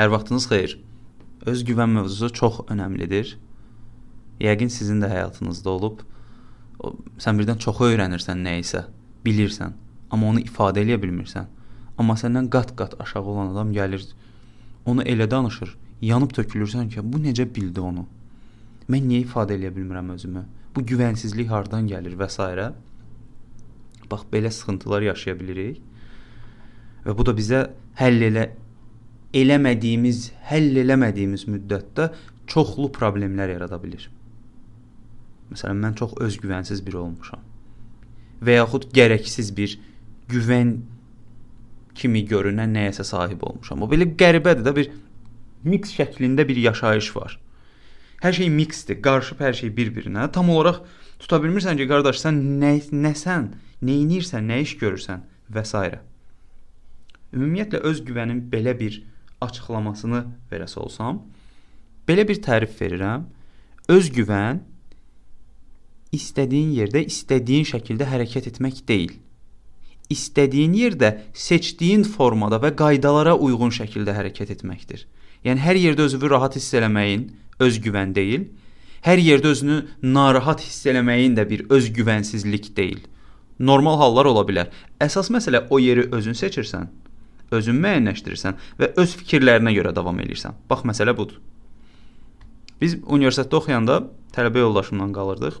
Hər vaxtınız xeyir. Öz güvən mövzusu çox əhəmilidir. Yəqin sizin də həyatınızda olub. Sən birdən çox öyrənirsən nə isə, bilirsən, amma onu ifadə edə bilmirsən. Amma səndən qat-qat aşağı olan adam gəlir, onu elə danışır, yanıb tökülürsən ki, bu necə bildi onu? Mən niyə ifadə edə bilmirəm özümü? Bu güvənsizlik hardan gəlir və s. Bax belə sıxıntılar yaşaya bilirik. Və bu da bizə həll elə eləmədiyimiz, həll eləmədiyimiz müddətdə çoxlu problemlər yarada bilər. Məsələn, mən çox özgüvənsiz biri olmuşam. Və yaxud gərəksiz bir güvən kimi görünən nəyəsə sahib olmuşam. O belə qəribədir də bir mix şəklində bir yaşayış var. Hər şey mixdir, qarışıb hər şey bir-birinə. Tam olaraq tuta bilmirsən ki, qardaş, sən nə nəsən, nə edirsən, nə iş görürsən və s. Ümumiyyətlə öz güvənin belə bir açıqlamasını verəsə olsam, belə bir tərif verirəm. Öz güvən istədiyin yerdə, istədiyin şəkildə hərəkət etmək deyil. İstədiyin yerdə, seçdiyin formada və qaydalara uyğun şəkildə hərəkət etməkdir. Yəni hər yerdə özünü rahat hiss eləməyin özgüvən deyil. Hər yerdə özünü narahat hiss eləməyin də bir özgüvənsizlik deyil. Normal hallar ola bilər. Əsas məsələ o yeri özün seçirsən, özün müəyyənləşdirirsən və öz fikirlərinə görə davam edirsən. Bax məsələ budur. Biz universitetdə oxuyanda tələbə yoldaşımla qalırdıq.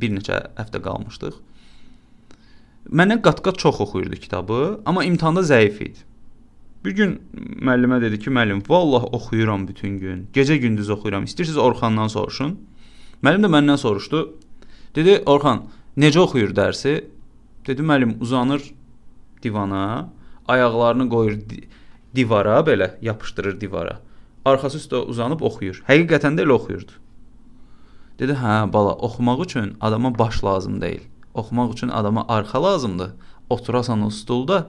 Bir neçə həftə qalmışdıq. Məndən qat-qat çox oxuyurdu kitabı, amma imtahanda zəif idi. Bir gün müəllimə dedi ki, müəllim, vallah oxuyuram bütün gün. Gecə-gündüz oxuyuram. İstəyirsiniz Orxandan soruşun. Müəllim də məndən soruşdu. Dedi, Orxan, necə oxuyur dərsi? Dedi, müəllim uzanır divana, ayaqlarını qoyur divara belə, yapışdırır divara. Arxası üstə uzanıb oxuyur. Həqiqətən də elə oxuyurdu. Dedi, hə, bala, oxumaq üçün adama baş lazım deyil. Oxumaq üçün adama arxa lazımdır. Oturasan o stulda,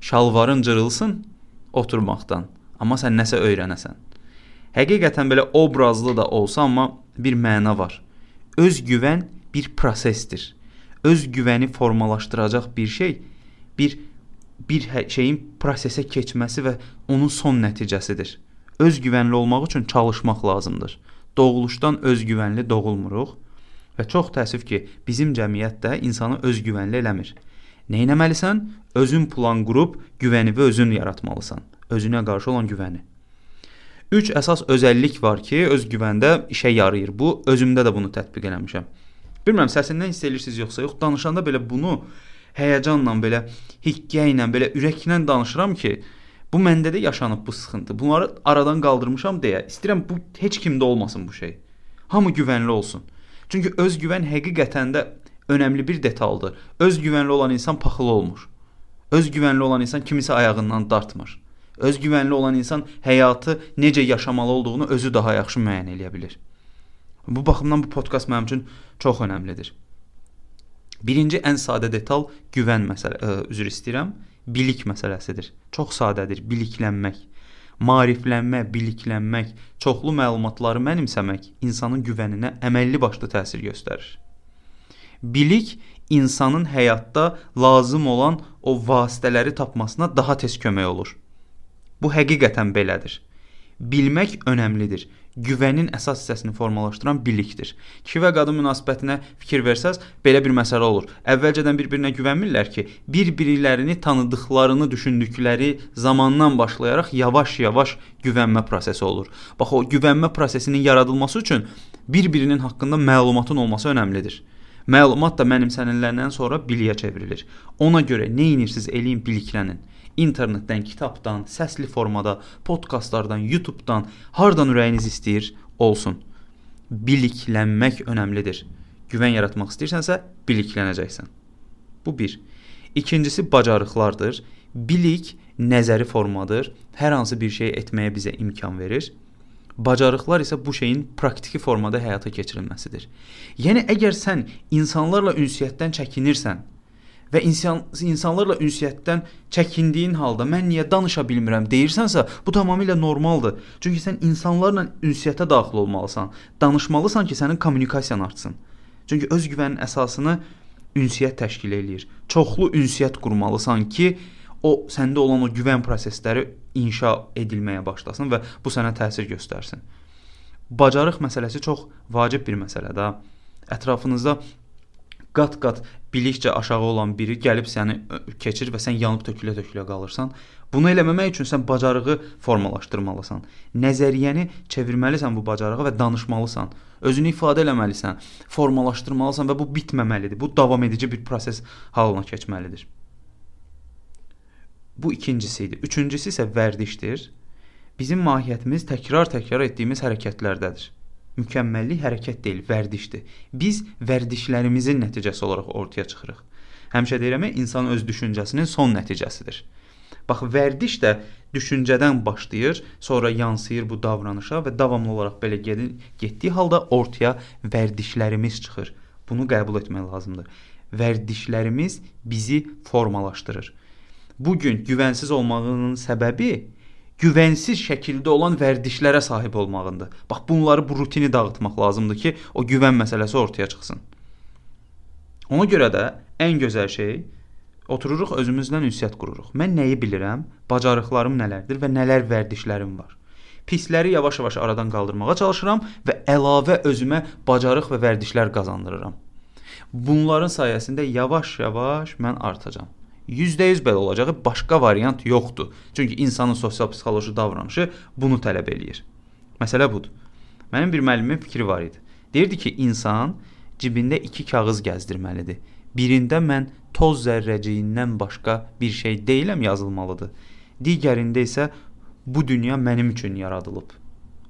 şalvarın cırılsın, oturmaqdan, amma sən nəsə öyrənəsən. Həqiqətən belə obrazlı da olsa, amma bir məna var. Öz güvən bir prosesdir. Öz güvəni formalaşdıracaq bir şey bir bir şeyin prosesə keçməsi və onun son nəticəsidir. Öz güvənli olmaq üçün çalışmaq lazımdır. Doğuluşdan öz güvənli doğulmuruq və çox təəssüf ki, bizim cəmiyyət də insanı öz güvənli eləmir. Nə etməlisən? Özün plan qurub güvəni və özün yaratmalısan. Özünə qarşı olan güvəni. 3 əsas özəllik var ki, öz güvəndə işə yarayır. Bu özümdə də bunu tətbiq eləmişəm. Bilmirəm səsindən hiss edirsiniz yoxsa yox. Danışanda belə bunu həyəcanla, belə hikkə ilə, belə ürəklə danışıram ki, bu məndə də yaşanıb bu sıxıntı. Bunları aradan qaldırmışam deyə. İstəyirəm bu heç kimdə olmasın bu şey. Hamı güvənli olsun. Çünki öz güvən həqiqətən də önəmli bir detaldır. Öz güvənli olan insan paxılı olmur. Öz güvənli olan insan kimisə ayağından dartmır. Öz güvənli olan insan həyatı necə yaşamalı olduğunu özü daha yaxşı müəyyən edə bilər. Bu baxımdan bu podkast mənim üçün çox önəmlidir. Birinci ən sadə detal güvən məsələ, ə, üzr istəyirəm, bilik məsələsidir. Çox sadədir, biliklənmək. Maariflənmə, biliklənmək, çoxlu məlumatları mənimsəmək insanın güvəninə əməlli başlı təsir göstərir. Bilik insanın həyatda lazım olan o vasitələri tapmasına daha tez kömək olur. Bu həqiqətən belədir. Bilmək önəmlidir. Güvənin əsas hissəsini formalaşdıran bilikdir. Kişi və qadın münasibətinə fikir versəz, belə bir məsələ olur. Əvvəlcədən bir-birinə güvənmirlər ki, bir-birlərini tanıdıqlarını düşündükləri zamandan başlayaraq yavaş-yavaş güvənmə prosesi olur. Bax o güvənmə prosesinin yaradılması üçün bir-birinin haqqında məlumatın olması önəmlidir. Məlumat da mənimsənilləndən sonra biliyə çevrilir. Ona görə nə edirsiniz eləyin, biliklənin. İnternetdən, kitabdan, səsli formada, podkastlardan, YouTube-dan, hardan ürəyiniz istəyir, olsun. Biliklənmək önəmlidir. Güvən yaratmaq istəyirsənsə, biliklənəcəksən. Bu 1. İkincisi bacarıqlardır. Bilik nəzəri formadır. Hər hansı bir şey etməyə bizə imkan verir. Bacarıqlar isə bu şeyin praktiki formada həyata keçirilməsidir. Yəni əgər sən insanlarla ünsiyyətdən çəkinirsən və insan insanlarla ünsiyyətdən çəkindiyin halda mən niyə danışa bilmirəm deyirsənsə, bu tamamilə normaldır. Çünki sən insanlarla ünsiyyətə daxil olmalısan, danışmalısan ki, sənin kommunikasiyan artsın. Çünki öz güvənin əsasını ünsiyyət təşkil eləyir. Çoxlu ünsiyyət qurmalısan ki, o səndə olan o güvən prosesləri inşa edilməyə başlasın və bu sənə təsir göstərsin. Bacarıq məsələsi çox vacib bir məsələdir. Ətrafınızda qat-qat bilikcə aşağı olan biri gəlib səni keçir və sən yanıb tökülə-tökülə qalırsan. Bunu eləməmək üçün sən bacarığı formalaşdırmalısan. Nəzəriyyəni çevirməlisən bu bacarığa və danışmalısan. Özünü ifadə eləməlisən, formalaşdırmalısan və bu bitməməlidir. Bu davam edici bir proses halına keçməlidir. Bu ikincisi idi. Üçüncüsü isə vərdişdir. Bizim mahiyyətimiz təkrar-təkrar etdiyimiz hərəkətlərdədir. Mükəmməllik hərəkət deyil, vərdişdir. Biz vərdişlərimizin nəticəsi olaraq ortaya çıxırıq. Həmişə deyirəm, insan öz düşüncəsinin son nəticəsidir. Bax, vərdiş də düşüncədən başlayır, sonra yansıyır bu davranışa və davamlı olaraq belə getdiyi halda ortaya vərdişlərimiz çıxır. Bunu qəbul etmək lazımdır. Vərdişlərimiz bizi formalaşdırır. Bu gün güvənsiz olmağının səbəbi güvənsiz şəkildə olan vərdişlərə sahib olmağındır. Bax bunları bu rutini dağıtmaq lazımdır ki, o güvən məsələsi ortaya çıxsın. Ona görə də ən gözəl şey otururuq özümüzlə ünsiyyət qururuq. Mən nəyi bilirəm, bacarıqlarım nələrdir və nələr vərdişlərim var. Pisləri yavaş-yavaş aradan qaldırmağa çalışıram və əlavə özümə bacarıq və vərdişlər qazandırıram. Bunların sayəsində yavaş-yavaş mən artacam. %100 belə olacağı başqa variant yoxdur. Çünki insanın sosial-psixoloji davranışı bunu tələb eləyir. Məsələ budur. Mənim bir müəllimin fikri var idi. Deyirdi ki, insan cibində 2 kağız gəzdirməlidir. Birində mən toz zərrəciyindən başqa bir şey deyiləm yazılmalıdır. Digərində isə bu dünya mənim üçün yaradılıb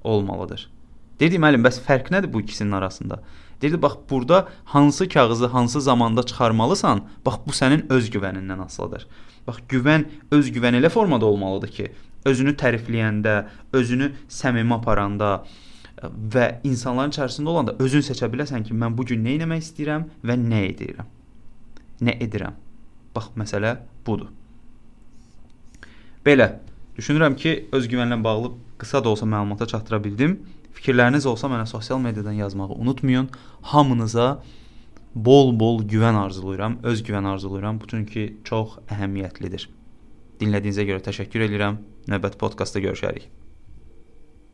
olmalıdır. Dedi müəllim, bəs fərq nədir bu ikisinin arasında? Dedi bax burada hansı kağızı hansı zamanda çıxarmalısan, bax bu sənin öz güvənindən asılıdır. Bax güvən öz güvən elə formada olmalıdır ki, özünü tərifləyəndə, özünü səmimi aparanda və insanların içərisində olanda özün seçə biləsən ki, mən bu gün nə etmək istəyirəm və nə edirəm. Nə edirəm? Bax məsələ budur. Belə düşünürəm ki, öz güvənlə bağlı qısa da olsa məlumata çatdıra bildim. Fikirləriniz olsa mənə sosial mediadan yazmağı unutmayın. Hamınıza bol-bol güvən arzulayıram, öz güvən arzulayıram. Bu çünki çox əhəmiyyətlidir. Dinlədiyinizə görə təşəkkür edirəm. Növbəti podkastda görüşərik.